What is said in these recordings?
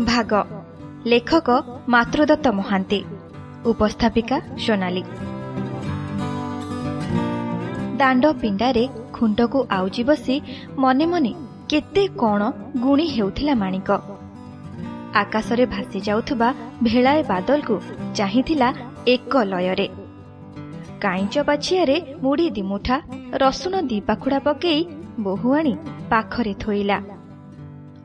ଭାଗ। ଲେଖକ ମାତୃଦତ୍ତ ମହାନ୍ତି। ଉପସ୍ଥାପିକା ସୋନାଲି। ଦାଣ୍ଡ ପିଣ୍ଡାରେ ଖୁଣ୍ଟକୁ ଆଉଜି ବସି ମନେ ମନେ କେତେ କ'ଣ ଗୁଣି ହେଉଥିଲା ମାଣିକ। ଆକାଶରେ ଭାସି ଯାଉଥିବା ଭେଳାଏ ବାଦଲକୁ ଚାହିଁଥିଲା ଏକ ଲୟରେ। କାଇଁଚ ପାଛିଆରେ ମୁଢି ଦିମୁଠା ରସୁଣ ଦିପାଖୁଡ଼ା ପକେଇ ବୋହୁ ଆଣି ପାଖରେ ଥୋଇଲା।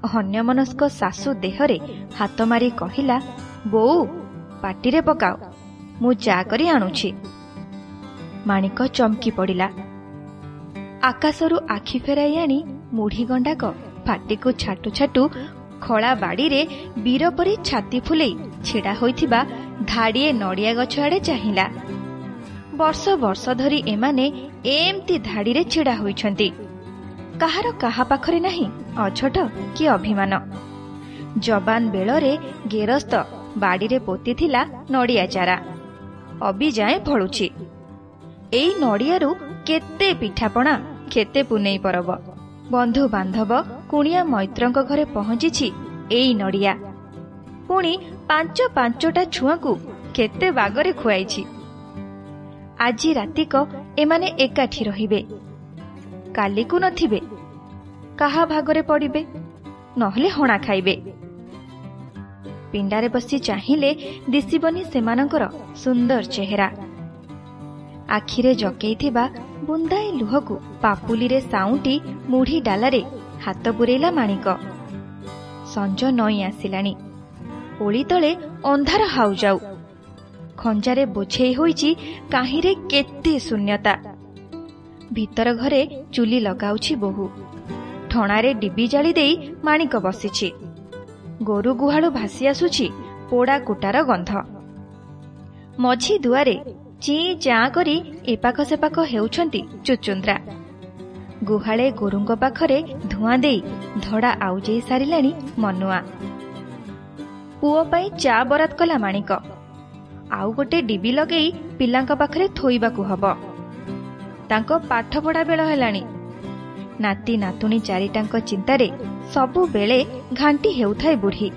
ଅନ୍ୟମନସ୍କ ଶାଶୁ ଦେହରେ ହାତ ମାରି କହିଲା ବୋଉ ପାଟିରେ ପକାଅ ମୁଁ ଚା କରି ଆଣୁଛି ମାଣିକ ଚମକି ପଡ଼ିଲା। ଆକାଶରୁ ଆଖି ଫେରାଇ ଆଣି ମୁଢି ଗଣ୍ଡାକ ପାଟିକୁ ଛାଟୁ ଛାଟୁ ଖଳା ବାଡ଼ିରେ ବୀର ପରି ଛାତି ଫୁଲେଇ ଛିଡ଼ା ହୋଇଥିବା ଧାଡ଼ିଏ ନଡ଼ିଆ ଗଛ ଆଡ଼େ ଚାହିଁଲା। ବର୍ଷ ବର୍ଷ ଧରି ଏମାନେ ଏମିତି ଧାଡ଼ିରେ ଛିଡ଼ା ହୋଇଛନ୍ତି। କାହାର କାହା ପାଖରେ ନାହିଁ। ଅଝଟ କି ଅଭିମାନ। ଯବାନ ବେଳରେ ଗେରସ୍ତ ବାଡ଼ିରେ ପୋତିଥିଲା ନଡ଼ିଆ ଚାରା ଅବିଯାଏଁ ଫଳୁଛି। ଏଇ ନଡ଼ିଆରୁ କେତେ ପିଠାପଣା କେତେ ପୁନେଇ ପରବ। ବନ୍ଧୁବାନ୍ଧବ କୁଣିଆ ମୈତ୍ରଙ୍କ ଘରେ ପହଞ୍ଚିଛି ଏଇ ନଡ଼ିଆ। ପୁଣି ପାଞ୍ଚ ପାଞ୍ଚଟା ଛୁଆଙ୍କୁ କେତେ ବାଗରେ ଖୁଆଇଛି। ଆଜି ରାତିକ ଏମାନେ ଏକାଠି ରହିବେ। କାଲିକୁ ନଥିବେ। କାହା ଭାଗରେ ପଡ଼ିବେ? ନହେଲେ ହଣା ଖାଇବେ। ପିଣ୍ଡାରେ ବସି ଚାହିଁଲେ ଦିଶିବନି ସେମାନଙ୍କର ସୁନ୍ଦର ଚେହେରା। ଆଖିରେ ଜକେଇଥିବା ବୁନ୍ଦାଏ ଲୁହକୁ ପାପୁଲିରେ ସାଉଁଟି ମୁଢି ଡାଲାରେ ହାତ ପୂରେଇଲା ମାଣିକ। ସଞ୍ଜ ନଈ ଆସିଲାଣି। ଓଳି ତଳେ ଅନ୍ଧାର ହାଉଯାଉ ଖଞ୍ଜାରେ ବୋଝେଇ ହୋଇଛି କାହିଁରେ କେତେ ଶୂନ୍ୟତା। ଭିତର ଘରେ ଚୁଲି ଲଗାଉଛି ବୋହୁ। ଠଣାରେ ଡିବି ଜାଳି ଦେଇ ମାଣିକ ବସିଛି। ଗୋରୁ ଗୁହାଳୁ ଭାସି ଆସୁଛି ପୋଡ଼ା କୁଟାର ଗନ୍ଧ। ମଝି ଦୁଆରେ ଚି ଚାଁ କରି ଏପାଖ ସେପାଖ ହେଉଛନ୍ତି ଚୁଚୁନ୍ଦ୍ରା। ଗୁହାଳେ ଗୋରୁଙ୍କ ପାଖରେ ଧୂଆଁ ଦେଇ ଧଡ଼ା ଆଉଜେଇ ସାରିଲାଣି ମନୁଆ। ପୁଅ ପାଇଁ ଚା ବରାଦ କଲା ମାଣିକ। ଆଉ ଗୋଟେ ଡିବି ଲଗେଇ ପିଲାଙ୍କ ପାଖରେ ଥୋଇବାକୁ ହବ। ତାଙ୍କ ପାଠପଢ଼ା ବେଳ ହେଲାଣି। ନାତି ନାତୁଣୀ ଚାରିଟାଙ୍କ ଚିନ୍ତାରେ ସବୁବେଳେ ଘାଣ୍ଟି ହେଉଥାଏ ବୁଢ଼ୀ।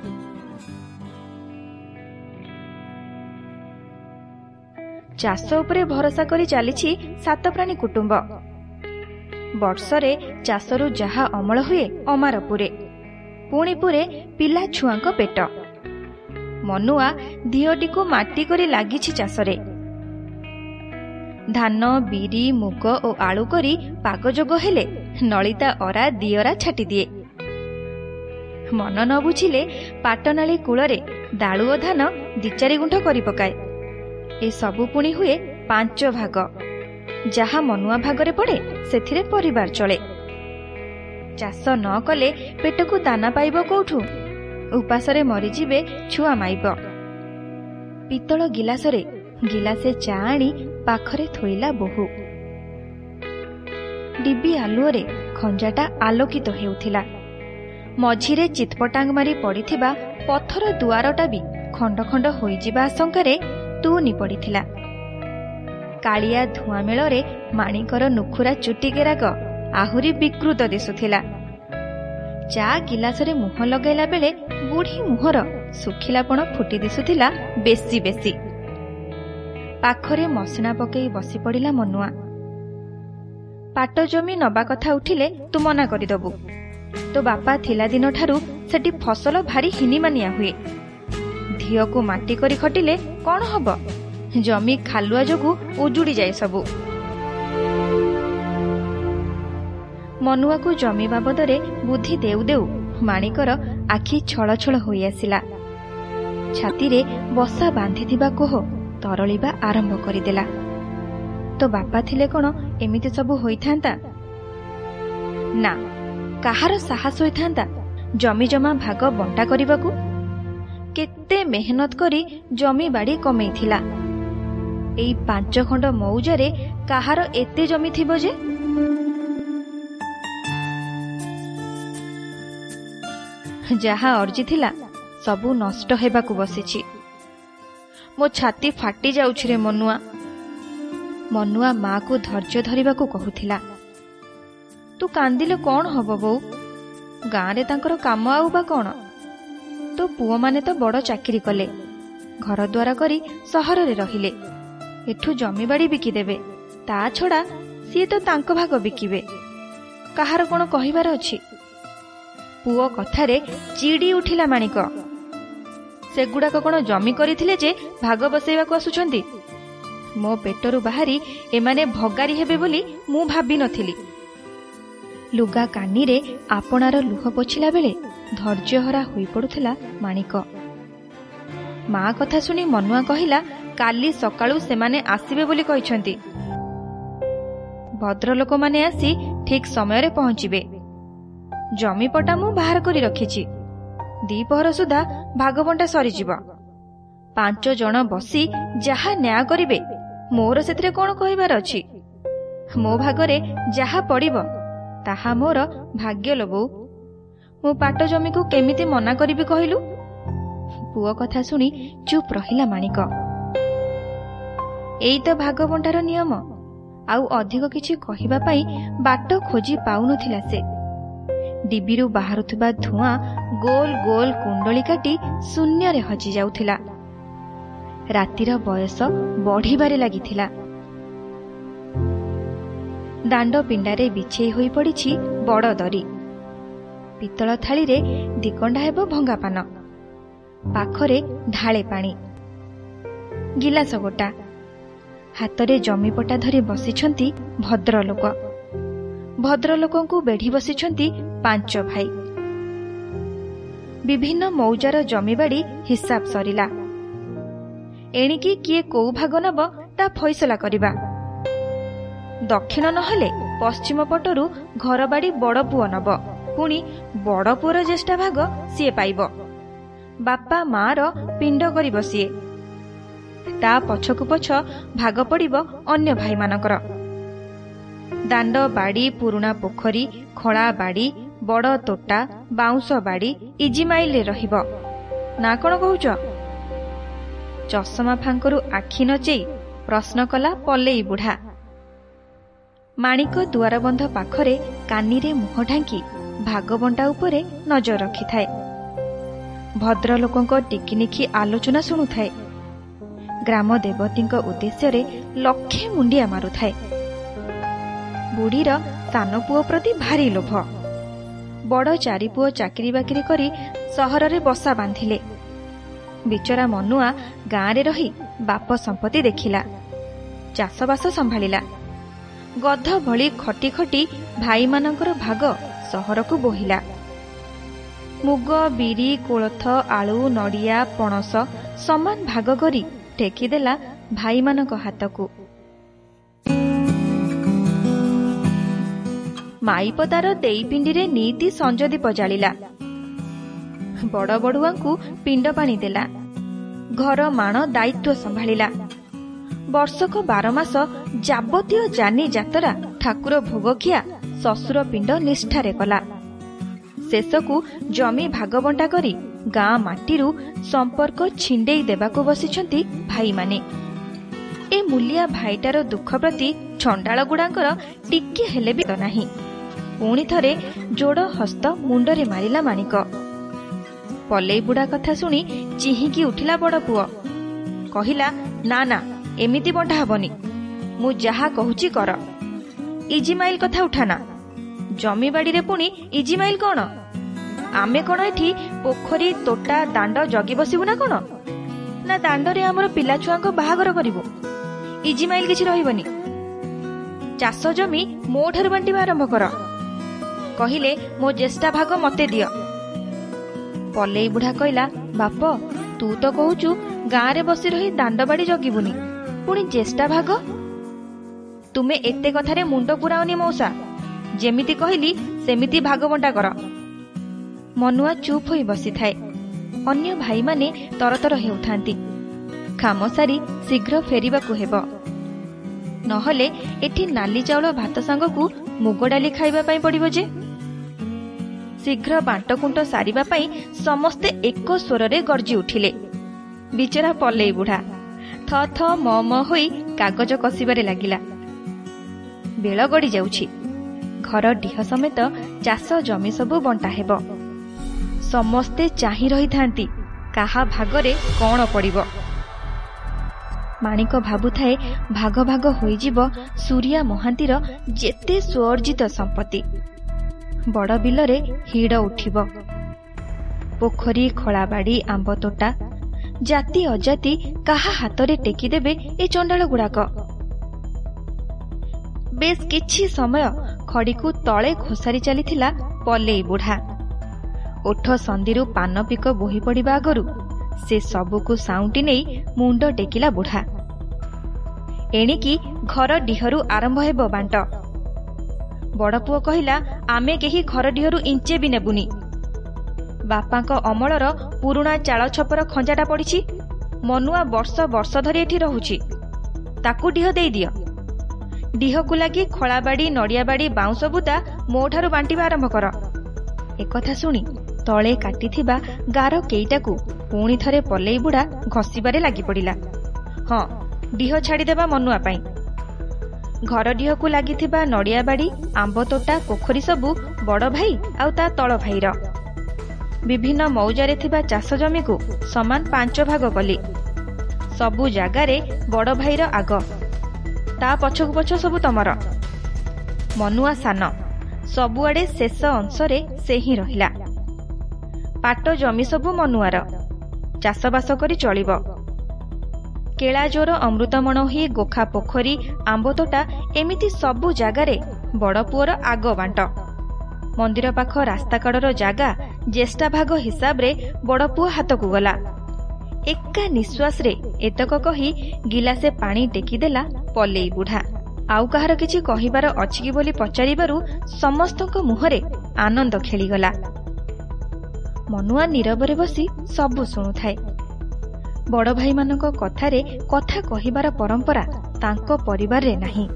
ଚାଷ ଉପରେ ଭରସା କରି ଚାଲିଛି ସାତପ୍ରାଣୀ କୁଟୁମ୍ବ। ବର୍ଷରେ ଚାଷରୁ ଯାହା ଅମଳ ହୁଏ ଅମାର ପୁରେ ପୁଣି ପୁରେ ପିଲା ଛୁଆଙ୍କ ପେଟ। ମନୁଆ ଦିଓଟିକୁ ମାଟି କରି ଲାଗିଛି ଚାଷରେ। ଧାନ ବିରି ମୁଗ ଓ ଆଳୁ କରି ପାଗଯୋଗ ହେଲେ ନଳିତା ଅରା ଦିଅରା ଛାଟିଦିଏ। ମନ ନ ବୁଝିଲେ ପାଟନାଳୀ କୂଳରେ ଦାଳୁଅ ଧାନ ଦିଚାରି ଗୁଣ୍ଠ କରି ପକାଏ। ଏସବୁ ପୁଣି ହୁଏ ପାଞ୍ଚ ଭାଗ। ଯାହା ମନୁଆ ଭାଗରେ ପଡ଼େ ସେଥିରେ ପରିବାର ଚଳେ। ଚାଷ ନ କଲେ ପେଟକୁ ଦାନା ପାଇବ କୋଉଠୁ? ଉପାସରେ ମରିଯିବେ ଛୁଆ ମାଇବ। ପିତ୍ତଳ ଗିଲାସରେ ଗିଲାସେ ଚା ଆଣି ପାଖରେ ଥୋଇଲା ବୋହୁ। ଡିବି ଆଲୁଅରେ ଖଞ୍ଜାଟା ଆଲୋକିତ ହେଉଥିଲା। ମଝିରେ ଚିତ୍ପଟାଙ୍ଗ ମାରି ପଡ଼ିଥିବା ପଥର ଦୁଆରଟା ବି ଖଣ୍ଡ ଖଣ୍ଡ ହୋଇଯିବା ଆଶଙ୍କାରେ ତୁନି ପଡ଼ିଥିଲା। କାଳିଆ ଧୂଆଁ ମେଳରେ ମାଣିକର ନୁଖୁରା ଚୁଟିକେରାକ ଆହୁରି ବିକୃତ ଦିଶୁଥିଲା। ଚା ଗିଲାସରେ ମୁହଁ ଲଗାଇଲା ବେଳେ ବୁଢ଼ୀ ମୁହଁର ଶୁଖିଲାପଣ ଫୁଟି ଦିଶୁଥିଲା ବେଶୀ ବେଶୀ। ପାଖରେ ମସିଣା ପକେଇ ବସି ପଡ଼ିଲା ମନୁଆ। ପାଟ ଜମି ନବା କଥା ଉଠିଲେ ତୁ ମନା କରିଦବୁ। ତୋ ବାପା ଥିଲା ଦିନଠାରୁ ସେଠି ଫସଲ ଭାରି ହିନିମାନିଆ ହୁଏ। ଧିଅକୁ ମାଟି କରି ଖଟିଲେ କ'ଣ ହବ? ଜମି ଖାଲୁଆ ଯୋଗୁଁ ଉଜୁଡ଼ି ଯାଏ ସବୁ। ମନୁଆକୁ ଜମି ବାବଦରେ ବୁଦ୍ଧି ଦେଉ ଦେଉ ମାଣିକର ଆଖି ଛଳ ଛଳ ହୋଇଆସିଲା। ଛାତିରେ ବସା ବାନ୍ଧିଥିବା କୋହ ତରଳିବା ଆରମ୍ଭ କରିଦେଲା। ତୋ ବାପା ଥିଲେ କ'ଣ ଏମିତି ସବୁ ହୋଇଥାନ୍ତା? ନା କାହାର ସାହସ ହୋଇଥାନ୍ତା ଜମି ଜମା ଭାଗ ବଣ୍ଟା କରିବାକୁ? କେତେ ମେହନତ କରି ଜମି ବାଡ଼ି କମେଇଥିଲା। ଏଇ ପାଞ୍ଚ ଖଣ୍ଡ ମଉଜାରେ କାହାର ଏତେ ଜମି ଥିବ ଯେ? ଯାହା ଅର୍ଜିଥିଲା ସବୁ ନଷ୍ଟ ହେବାକୁ ବସିଛି। ମୋ ଛାତି ଫାଟି ଯାଉଛି ରେ ମନୁଆ। ମନୁଆ ମାକୁ ଧୈର୍ଯ୍ୟ ଧରିବାକୁ କହୁଥିଲା ତୁ କାନ୍ଦିଲେ କ'ଣ ହବ ବୋଉ? ଗାଁରେ ତାଙ୍କର କାମ ଆଉ ବା କ'ଣ? ତୋ ପୁଅମାନେ ତ ବଡ଼ ଚାକିରି କଲେ। ଘରଦ୍ୱାର କରି ସହରରେ ରହିଲେ। ଏଠୁ ଜମିବାଡ଼ି ବିକିଦେବେ। ତା ଛଡ଼ା ସିଏ ତ ତାଙ୍କ ଭାଗ ବିକିବେ। କାହାର କ'ଣ କହିବାର ଅଛି? ପୁଅ କଥାରେ ଚିଡ଼ି ଉଠିଲା ମାଣିକ। ସେଗୁଡ଼ାକ କ'ଣ ଜମି କରିଥିଲେ ଯେ ଭାଗ ବସେଇବାକୁ ଆସୁଛନ୍ତି? ମୋ ପେଟରୁ ବାହାରି ଏମାନେ ଭଗାରି ହେବେ ବୋଲି ମୁଁ ଭାବିନଥିଲି ଲୁଗା କାନିରେ ଆପଣାର ଲୁହ ପୋଛିଲା ବେଳେ ଧୈର୍ଯ୍ୟହରା ହୋଇପଡ଼ୁଥିଲା ମାଣିକ। ମା କଥା ଶୁଣି ମନୁଆ କହିଲା କାଲି ସକାଳୁ ସେମାନେ ଆସିବେ ବୋଲି କହିଛନ୍ତି। ଭଦ୍ରଲୋକମାନେ ଆସି ଠିକ୍ ସମୟରେ ପହଞ୍ଚିବେ। ଜମିପଟା ମୁଁ ବାହାର କରି ରଖିଛି। ଦ୍ୱିପହର ସୁଦ୍ଧା ଭାଗବଣ୍ଟା ସରିଯିବ। ପାଞ୍ଚ ଜଣ ବସି ଯାହା ନ୍ୟାୟ କରିବେ ମୋର ସେଥିରେ କ'ଣ କହିବାର ଅଛି? ମୋ ଭାଗରେ ଯାହା ପଡ଼ିବ ତାହା ମୋର ଭାଗ୍ୟ ଲୋବଉ ମୁଁ ପାଟ ଜମିକୁ କେମିତି ମନା କରିବି କହିଲୁ? ପୁଅ କଥା ଶୁଣି ଚୁପ୍ ରହିଲା ମାଣିକ। ଏଇ ତ ଭାଗବଣ୍ଟାର ନିୟମ ଆଉ ଅଧିକ କିଛି କହିବା ପାଇଁ ବାଟ ଖୋଜି ପାଉନଥିଲା ସେ। ଡିବିରୁ ବାହାରୁଥିବା ଧୂଆଁ ଗୋଲ ଗୋଲ କୁଣ୍ଡଳି କାଟି ଶୂନ୍ୟରେ ହଜି ଯାଉଥିଲା। ରାତିର ବୟସ ବଢ଼ିବାରେ ଲାଗିଥିଲା। ଦାଣ୍ଡ ପିଣ୍ଡାରେ ବିଛେଇ ହୋଇ ପଡ଼ିଛି ବଡ଼ ଦରି। ପିତ୍ତଳ ଥାଳିରେ ଦିକଣ୍ଡା ହେବ ଭଙ୍ଗାପାନ। ପାଖରେ ଢାଳେ ପାଣି। ଗିଲାସ ଗୋଟା। ହାତରେ ଜମିପଟା ଧରି ବସିଛନ୍ତି ଭଦ୍ରଲୋକ। ଭଦ୍ରଲୋକଙ୍କୁ ବେଢ଼ି ବସିଛନ୍ତି ପାଞ୍ଚ ଭାଇ। ବିଭିନ୍ନ ମୌଜାର ଜମିବାଡ଼ି ହିସାବ ସରିଲା। ଏଣିକି କିଏ କୋଉ ଭାଗ ନେବ ତା ଫଇସଲା କରିବା। ଦକ୍ଷିଣ ନହେଲେ ପଶ୍ଚିମ ପଟରୁ ଘରବାଡ଼ି ବଡ଼ ପୁଅ ନବ। ପୁଣି ବଡ଼ ପୁଅର ଜ୍ୟେଷ୍ଠା ଭାଗ ସିଏ ପାଇବ। ବାପା ମାର ପିଣ୍ଡ କରିବ ସିଏ। ତା ପଛକୁ ପଛ ଭାଗ ପଡ଼ିବ ଅନ୍ୟ ଭାଇମାନଙ୍କର। ଦାଣ୍ଡ ବାଡ଼ି ପୁରୁଣା ପୋଖରୀ ଖଳା ବାଡ଼ି ବଡ଼ ତୋଟା ବାଉଁଶ ବାଡ଼ି ଇଜିମାଇଲରେ ରହିବ। ନା କ'ଣ କହୁଛ? ଚଷମା ଫାଙ୍କରୁ ଆଖି ନଚେଇ ପ୍ରଶ୍ନ କଲା ପଲେଇ ବୁଢ଼ା। ମାଣିକ ଦୁଆରବନ୍ଧ ପାଖରେ କାନିରେ ମୁହଁ ଢାଙ୍କି ଭାଗବଣ୍ଟା ଉପରେ ନଜର ରଖିଥାଏ। ଭଦ୍ରଲୋକଙ୍କ ଟିକିନିଖି ଆଲୋଚନା ଶୁଣୁଥାଏ। ଗ୍ରାମ ଦେବତୀଙ୍କ ଉଦ୍ଦେଶ୍ୟରେ ଲକ୍ଷେ ମୁଣ୍ଡିଆ ମାରୁଥାଏ। ବୁଢ଼ୀର ସାନ ପୁଅ ପ୍ରତି ଭାରି ଲୋଭ। ବଡ଼ ଚାରିପୁଅ ଚାକିରି ବାକିରି କରି ସହରରେ ବସା ବାନ୍ଧିଲେ। ବିଚରା ମନୁଆ ଗାଁରେ ରହି ବାପ ସମ୍ପତ୍ତି ଦେଖିଲା। ଚାଷବାସ ସମ୍ଭାଳିଲା। ଗଧ ଭଳି ଖଟି ଖଟି ଭାଇମାନଙ୍କର ଭାଗ ସହରକୁ ବୋହିଲା। ମୁଗ ବିରି କୋଳଥ ଆଳୁ ନଡ଼ିଆ ପଣସ ସମାନ ଭାଗ କରି ଟେକିଦେଲା ଭାଇମାନଙ୍କ ହାତକୁ। ମାଇପଦାର ଦେଇ ପିଣ୍ଡିରେ ନିଇତି ସଞ୍ଜଦୀପ ଜାଳିଲା। ବଡ଼ ବଡ଼ୁଆଙ୍କୁ ପିଣ୍ଡ ପାଣି ଦେଲା। ଘର ମାଣ ଦାୟିତ୍ୱ ସମ୍ଭାଳିଲା। ବର୍ଷକ ବାର ମାସ ଯାବତୀୟ ଜାନି ଯାତରା ଠାକୁର ଭୋଗଖିଆ ଶ୍ୱଶୁର ପିଣ୍ଡ ନିଷ୍ଠାରେ କଲା। ଶେଷକୁ ଜମି ଭାଗବଣ୍ଟା କରି ଗାଁ ମାଟିରୁ ସମ୍ପର୍କ ଛିଣ୍ଡେଇ ଦେବାକୁ ବସିଛନ୍ତି ଭାଇମାନେ। ଏ ମୂଲିଆ ଭାଇଟାର ଦୁଃଖ ପ୍ରତି ଛଣ୍ଡାଳଗୁଡ଼ାଙ୍କର ଟିକେ ହେଲେ ବି ନାହିଁ। ପୁଣି ଥରେ ଯୋଡ଼ ହସ୍ତ ମୁଣ୍ଡରେ ମାରିଲା ମାଣିକ। ପଲେଇ ବୁଢ଼ା କଥା ଶୁଣି ଚିହିଁକି ଉଠିଲା ବଡ଼ ପୁଅ। କହିଲା ନା ନା ଏମିତି ବଣ୍ଟା ହବନି। ମୁଁ ଯାହା କହୁଛି କର। ଇଜିମାଇଲ କଥା ଉଠାନା। ଜମିବାଡ଼ିରେ ପୁଣି ଇଜିମାଇଲ କ'ଣ? ଆମେ କ'ଣ ଏଠି ପୋଖରୀ ତୋଟା ଦାଣ୍ଡ ଜଗି ବସିବୁ ନା କ'ଣ? ନା ଦାଣ୍ଡରେ ଆମର ପିଲାଛୁଆଙ୍କ ବାହାଘର କରିବୁ? ଇଜିମାଇଲ କିଛି ରହିବନି। ଚାଷ ଜମି ମୋ ଠାରୁ ବାଣ୍ଟିବା ଆରମ୍ଭ କର। କହିଲେ ମୋ ଜ୍ୟେଷ୍ଠା ଭାଗ ମତେ ଦିଅ। ପଲେଇ ବୁଢ଼ା କହିଲା ବାପ ତୁ ତ କହୁଛୁ ଗାଁରେ ବସି ରହି ଦାଣ୍ଡବାଡ଼ି ଜଗିବୁନି। ପୁଣି ଜ୍ୟେଷ୍ଠା ଭାଗ? ତୁମେ ଏତେ କଥାରେ ମୁଣ୍ଡ ପୁରାଅନି ମଉସା। ଯେମିତି କହିଲି ସେମିତି ଭାଗବଣ୍ଟା କର ମନୁଆ ଚୁପ୍ ହୋଇ ବସିଥାଏ। ଅନ୍ୟ ଭାଇମାନେ ତରତର ହେଉଥାନ୍ତି। କାମ ସାରି ଶୀଘ୍ର ଫେରିବାକୁ ହେବ। ନହେଲେ ଏଠି ନାଲି ଚାଉଳ ଭାତ ସାଙ୍ଗକୁ ମୁଗ ଡାଲି ଖାଇବା ପାଇଁ ପଡ଼ିବ ଯେ। ଶୀଘ୍ର ବାଣ୍ଟକୁଣ୍ଟ ସାରିବା ପାଇଁ ସମସ୍ତେ ଏକ ସ୍ୱରରେ ଗର୍ଜି ଉଠିଲେ। ବିଚରା ପଲେଇ ବୁଢ଼ା। ଥ ଥ ମ ମ ହୋଇ କାଗଜ କଷିବାରେ ଲାଗିଲା। ବେଳ ଗଡ଼ି ଯାଉଛି। ଘର ଡିହ ସମେତ ଚାଷ ଜମି ସବୁ ବଣ୍ଟା ହେବ। ସମସ୍ତେ ଚାହିଁ ରହିଥାନ୍ତି କାହା ଭାଗରେ କ'ଣ ପଡ଼ିବ। ମାଣିକ ଭାବୁଥାଏ ଭାଗ ଭାଗ ହୋଇଯିବ ସୁରିଆ ମହାନ୍ତିର ଯେତେ ସ୍ୱଅର୍ଜିତ ସମ୍ପତ୍ତି। ବଡ଼ ବିଲରେ ହିଡ଼ ଉଠିବ। ପୋଖରୀ ଖଳାବାଡ଼ି ଆମ୍ବ ତୋଟା ଜାତି ଅଜାତି କାହା ହାତରେ ଟେକିଦେବେ ଏ ଚଣ୍ଡାଳ ଗୁଡ଼ାକ ବେଶ କିଛି ସମୟ ଖଡ଼ିକୁ ତଳେ ଖୋସାରି ଚାଲିଥିଲା ପଲେଇ ବୁଢ଼ା। ଓଠ ସନ୍ଧିରୁ ପାନ ପିକ ବୋହି ପଡ଼ିବା ଆଗରୁ ସେ ସବୁକୁ ସାଉଁଟି ନେଇ ମୁଣ୍ଡ ଟେକିଲା ବୁଢ଼ା। ଏଣିକି ଘର ଡିହରୁ ଆରମ୍ଭ ହେବ ବାଣ୍ଟ ବଡ଼ପୁଅ କହିଲା ଆମେ କେହି ଘର ଡିହରୁ ଇଞ୍ଚେ ବି ନେବୁନି। ବାପାଙ୍କ ଅମଳର ପୁରୁଣା ଚାଳ ଛପର ଖଞ୍ଜାଟା ପଡ଼ିଛି। ମନୁଆ ବର୍ଷ ବର୍ଷ ଧରି ଏଠି ରହୁଛି। ତାକୁ ଡିହ ଦେଇଦିଅ ଡିହକୁ ଲାଗି ଖଳାବାଡ଼ି ନଡ଼ିଆବାଡ଼ି ବାଉଁଶ ବୁଦା ମୋଠାରୁ ବାଣ୍ଟିବା ଆରମ୍ଭ କର। ଏକଥା ଶୁଣି ତଳେ କାଟିଥିବା ଗାର କେଇଟାକୁ ପୁଣି ଥରେ ପଲେଇ ବୁଢ଼ା ଘଷିବାରେ ଲାଗିପଡ଼ିଲା। ହଁ ଡିହ ଛାଡ଼ିଦେବା ମନୁଆ ପାଇଁ। ଘର ଡିହକୁ ଲାଗିଥିବା ନଡ଼ିଆବାଡ଼ି ଆମ୍ବ ତୋଟା ପୋଖରୀ ସବୁ ବଡ଼ ଭାଇ ଆଉ ତା ତଳ ଭାଇର। ବିଭିନ୍ନ ମୌଜାରେ ଥିବା ଚାଷ ଜମିକୁ ସମାନ ପାଞ୍ଚ ଭାଗ କଲି। ସବୁ ଜାଗାରେ ବଡ଼ ଭାଇର ଆଗ। ତା ପଛକୁ ପଛ ସବୁ ତମର। ମନୁଆ ସାନ। ସବୁଆଡ଼େ ଶେଷ ଅଂଶରେ ସେ ହିଁ ରହିଲା। ପାଟ ଜମି ସବୁ ମନୁଆର। ଚାଷବାସ କରି ଚଳିବ। କେଳା ଜ୍ୱର ଅମୃତମଣ ହୋଇ ଗୋଖା ପୋଖରୀ ଆମ୍ବତୋଟା ଏମିତି ସବୁ ଜାଗାରେ ବଡ଼ ପୁଅର ଆଗ ବାଣ୍ଟ ମନ୍ଦିର ପାଖ ରାସ୍ତାକଡ଼ର ଜାଗା ଜ୍ୟେଷ୍ଠା ଭାଗ ହିସାବରେ ବଡ଼ ପୁଅ ହାତକୁ ଗଲା। ଏକା ନିଶ୍ୱାସରେ ଏତକ କହି ଗିଲାସେ ପାଣି ଟେକିଦେଲା ପଲେଇ ବୁଢ଼ା। ଆଉ କାହାର କିଛି କହିବାର ଅଛି କି ବୋଲି ପଚାରିବାରୁ ସମସ୍ତଙ୍କ ମୁହଁରେ ଆନନ୍ଦ ଖେଳିଗଲା। ମନୁଆ ନୀରବରେ ବସି ସବୁ ଶୁଣୁଥାଏ। ବଡ଼ ଭାଇମାନଙ୍କ କଥାରେ କଥା କହିବାର ପରମ୍ପରା ତାଙ୍କ ପରିବାରରେ ନାହିଁ।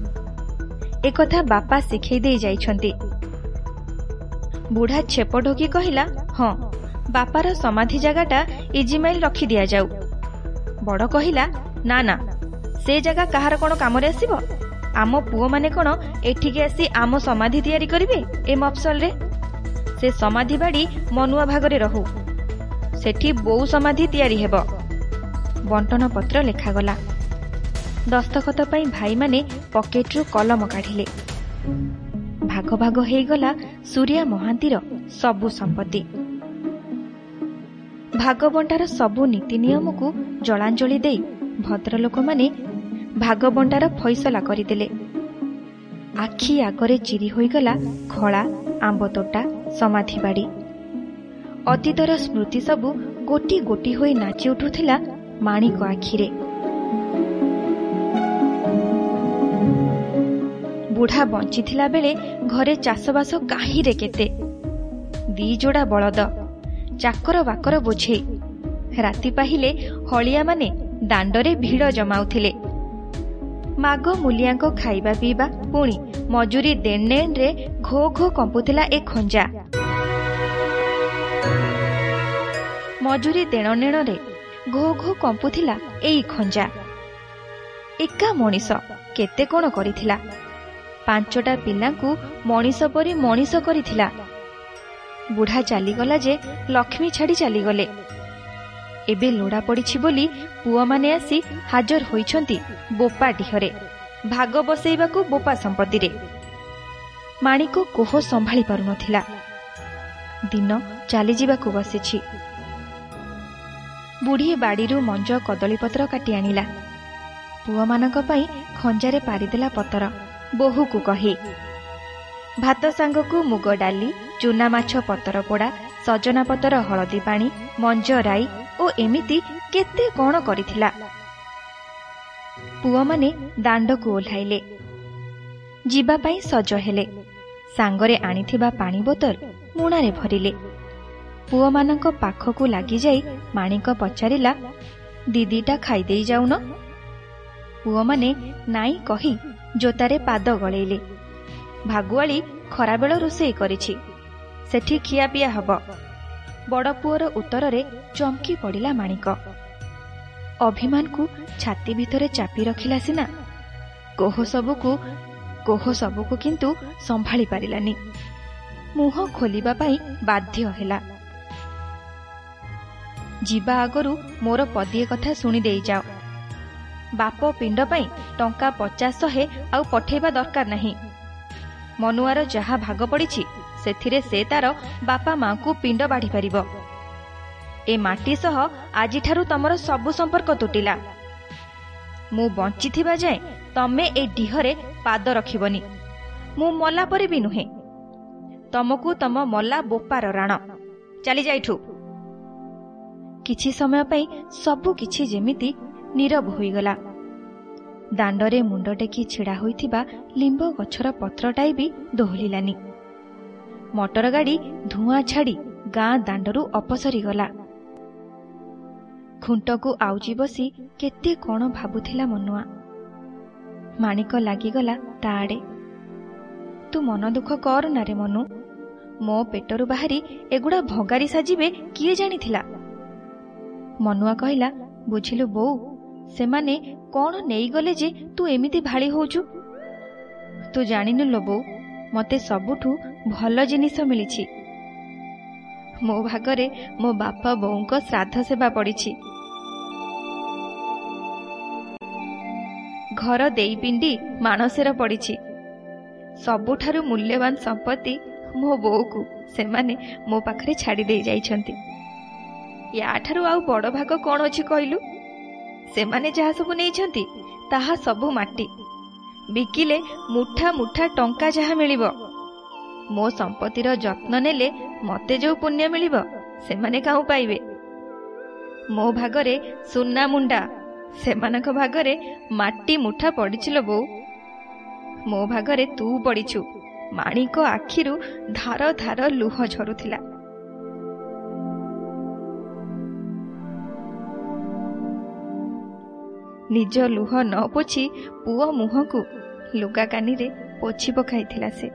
ଏକଥା ବାପା ଶିଖେଇ ଦେଇ ଯାଇଛନ୍ତି। ବୁଢ଼ା ଛେପ ଢୋକି କହିଲା ହଁ ବାପାର ସମାଧି ଜାଗାଟା ଇଜିମାଇଲ ରଖି ଦିଆଯାଉ। ବଡ଼ କହିଲା ନା ନା ସେ ଜାଗା କାହାର କ'ଣ କାମରେ ଆସିବ? ଆମ ପୁଅମାନେ କ'ଣ ଏଠିକି ଆସି ଆମ ସମାଧି ତିଆରି କରିବେ ଏ ମଫସଲରେ? ସେ ସମାଧି ବାଡ଼ି ମନୁଆ ଭାଗରେ ରହୁ। ସେଠି ବୋଉ ସମାଧି ତିଆରି ହେବ। ବଣ୍ଟନ ପତ୍ର ଲେଖାଗଲା। ଦସ୍ତଖତ ପାଇଁ ଭାଇମାନେ ପକେଟରୁ କଲମ କାଢ଼ିଲେ। ଭାଗ ଭାଗ ହେଇଗଲା ସୂର୍ୟା ମହାନ୍ତିର ସବୁ ସମ୍ପତ୍ତି। ଭାଗବଣ୍ଟାର ସବୁ ନୀତି ନିୟମକୁ ଜଳାଞ୍ଜଳି ଦେଇ ଭଦ୍ରଲୋକମାନେ ଭାଗବଣ୍ଟାର ଫଇସଲା କରିଦେଲେ। ଆଖି ଆଗରେ ଚିରି ହୋଇଗଲା ଖଳା ଆମ୍ବତୋଟା ସମାଧିବାଡ଼ି। ଅତୀତର ସ୍ମୃତି ସବୁ ଗୋଟି ଗୋଟି ହୋଇ ନାଚି ଉଠୁଥିଲା ମାଣିକ ଆଖିରେ। ବୁଢ଼ା ବଞ୍ଚିଥିଲା ବେଳେ ଘରେ ଚାଷବାସ କାହିଁରେ କେତେ? ଦି ଯୋଡ଼ା ବଳଦ ଚାକର ବାକର ବୋଝେଇ। ରାତି ପାହିଲେ ହଳିଆମାନେ ଦାଣ୍ଡରେ ଭିଡ଼ ଜମାଉଥିଲେ। ମାଗ ମୂଲିଆଙ୍କ ଖାଇବା ପିଇବା ପୁଣି ମଜୁରୀ ଦେଣନେଣରେ ଘୋ ଘୋ କମ୍ପୁଥିଲା ଏ ଖଞ୍ଜା। ମଜୁରୀ ଦେଣନେଣରେ ଘୋ ଘୋ କମ୍ପୁଥିଲା ଏଇ ଖଞ୍ଜା। ଏକା ମଣିଷ କେତେ କ'ଣ କରିଥିଲା? ପାଞ୍ଚଟା ପିଲାଙ୍କୁ ମଣିଷ ପରି ମଣିଷ କରିଥିଲା। ବୁଢ଼ା ଚାଲିଗଲା ଯେ ଲକ୍ଷ୍ମୀ ଛାଡ଼ି ଚାଲିଗଲେ। ଏବେ ଲୋଡ଼ା ପଡ଼ିଛି ବୋଲି ପୁଅମାନେ ଆସି ହାଜର ହୋଇଛନ୍ତି ବୋପା ଡିହରେ ଭାଗ ବସେଇବାକୁ ବୋପା ସମ୍ପତ୍ତିରେ। ମାଣିକ କୋହ ସମ୍ଭାଳି ପାରୁନଥିଲା। ଦିନ ଚାଲିଯିବାକୁ ବସିଛି। ବୁଢ଼ୀ ବାଡ଼ିରୁ ମଞ୍ଜ କଦଳୀପତ୍ର କାଟି ଆଣିଲା। ପୁଅମାନଙ୍କ ପାଇଁ ଖଞ୍ଜାରେ ପାରିଦେଲା ପତର। ବୋହୂକୁ କହି ଭାତ ସାଙ୍ଗକୁ ମୁଗ ଡାଲି ଚୁନା ମାଛ ପତର ପୋଡ଼ା ସଜନା ପତର ହଳଦୀ ପାଣି ମଞ୍ଜ ରାଇ ଓ ଏମିତି କେତେ କ'ଣ କରିଥିଲା। ପୁଅମାନେ ଦାଣ୍ଡକୁ ଓହ୍ଲାଇଲେ। ଯିବା ପାଇଁ ସଜ ହେଲେ। ସାଙ୍ଗରେ ଆଣିଥିବା ପାଣି ବୋତଲ ମୁଣାରେ ଭରିଲେ। ପୁଅମାନଙ୍କ ପାଖକୁ ଲାଗିଯାଇ ମାଣିକ ପଚାରିଲା ଦିଦିଟା ଖାଇଦେଇ ଯାଉନ? ପୁଅମାନେ ନାଇଁ କହି ଜୋତାରେ ପାଦ ଗଳେଇଲେ। ଭାଗୁଆଳି ଖରାବେଳ ରୋଷେଇ କରିଛି ସେଠି ଖିଆପିଆ ହେବ। ବଡ଼ ପୁଅର ଉତ୍ତରରେ ଚମକି ପଡ଼ିଲା ମାଣିକ। ଅଭିମାନକୁ ଛାତି ଭିତରେ ଚାପି ରଖିଲା ସିନା କୋହ ସବୁକୁ କୋହ ସବୁକୁ କିନ୍ତୁ ସମ୍ଭାଳି ପାରିଲାନି। ମୁହଁ ଖୋଲିବା ପାଇଁ ବାଧ୍ୟ ହେଲା। ଯିବା ଆଗରୁ ମୋର ପଦିଏ କଥା ଶୁଣି ଦେଇଯାଅ। ବାପ ପିଣ୍ଡ ପାଇଁ ଟଙ୍କା ପଚାଶ ଶହେ ଆଉ ପଠେଇବା ଦରକାର ନାହିଁ। ମନୁଆର ଯାହା ଭାଗ ପଡ଼ିଛି ସେଥିରେ ସେ ତାର ବାପା ମାଙ୍କୁ ପିଣ୍ଡ ବାଢ଼ିପାରିବ ଏ ମାଟି ସହ ଆଜିଠାରୁ ତମର ସବୁ ସମ୍ପର୍କ ତୁଟିଲା। ମୁଁ ବଞ୍ଚିଥିବା ଯାଏଁ ତମେ ଏ ଡିହରେ ପାଦ ରଖିବନି। ମୁଁ ମଲା ପରେ ବି ନୁହେଁ। ତମକୁ ତମ ମଲା ବୋପାର ରାଣ। ଚାଲିଯାଇଠୁ କିଛି ସମୟ ପାଇଁ ସବୁ କିଛି ଯେମିତି ନୀରବ ହୋଇଗଲା। ଦାଣ୍ଡରେ ମୁଣ୍ଡ ଟେକି ଛିଡ଼ା ହୋଇଥିବା ଲିମ୍ବ ଗଛର ପତ୍ରଟାଏ ବି ଦୋହଲିଲାନି। ମଟର ଗାଡ଼ି ଧୂଆଁ ଛାଡ଼ି ଗାଁ ଦାଣ୍ଡରୁ ଅପସରିଗଲା। ଖୁଣ୍ଟକୁ ଆଉଜି ବସି କେତେ କ'ଣ ଭାବୁଥିଲା ମନୁଆ। ମାଣିକ ଲାଗିଗଲା ତା ଆଡ଼େ ତୁ ମନ ଦୁଃଖ କର ରେ ମନୁ। ମୋ ପେଟରୁ ବାହାରି ଏଗୁଡ଼ା ଭଗାରି ସାଜିବେ କିଏ ଜାଣିଥିଲା? ମନୁଆ କହିଲା ବୁଝିଲୁ ବୋଉ ସେମାନେ କ'ଣ ନେଇଗଲେ ଯେ ତୁ ଏମିତି ଭାଳି ହଉଛୁ? ତୁ ଜାଣିନୁ ଲୋ ବୋଉ ମୋତେ ସବୁଠୁ ଭଲ ଜିନିଷ ମିଳିଛି। ମୋ ଭାଗରେ ମୋ ବାପା ବୋଉଙ୍କ ଶ୍ରାଦ୍ଧ ସେବା ପଡ଼ିଛି। ଘର ଦେଇ ପିଣ୍ଡି ମାଣସେର ପଡ଼ିଛି। ସବୁଠାରୁ ମୂଲ୍ୟବାନ ସମ୍ପତ୍ତି ମୋ ବୋଉକୁ ସେମାନେ ମୋ ପାଖରେ ଛାଡ଼ି ଦେଇ ଯାଇଛନ୍ତି। ୟାଠାରୁ ଆଉ ବଡ଼ ଭାଗ କ'ଣ ଅଛି କହିଲୁ? ସେମାନେ ଯାହା ସବୁ ନେଇଛନ୍ତି ତାହା ସବୁ ମାଟି। ବିକିଲେ ମୁଠା ମୁଠା ଟଙ୍କା ଯାହା ମିଳିବ। ମୋ ସମ୍ପତ୍ତିର ଯତ୍ନ ନେଲେ ମୋତେ ଯେଉଁ ପୁଣ୍ୟ ମିଳିବ ସେମାନେ କାଉଁ ପାଇବେ? ମୋ ଭାଗରେ ସୁନା ମୁଣ୍ଡା ସେମାନଙ୍କ ଭାଗରେ ମାଟି ମୁଠା ପଡ଼ିছিল ବୋଉ। ମୋ ଭାଗରେ ତୁ ପଡ଼ିଛୁ। ମାଣିକ ଆଖିରୁ ଧାର ଧାର ଲୁହ ଝରୁଥିଲା। ନିଜ ଲୁହ ନ ପୋଛି ପୁଅ ମୁହଁକୁ ଲୁଗା କାନିରେ ପୋଛି ପକାଇଥିଲା ସେ।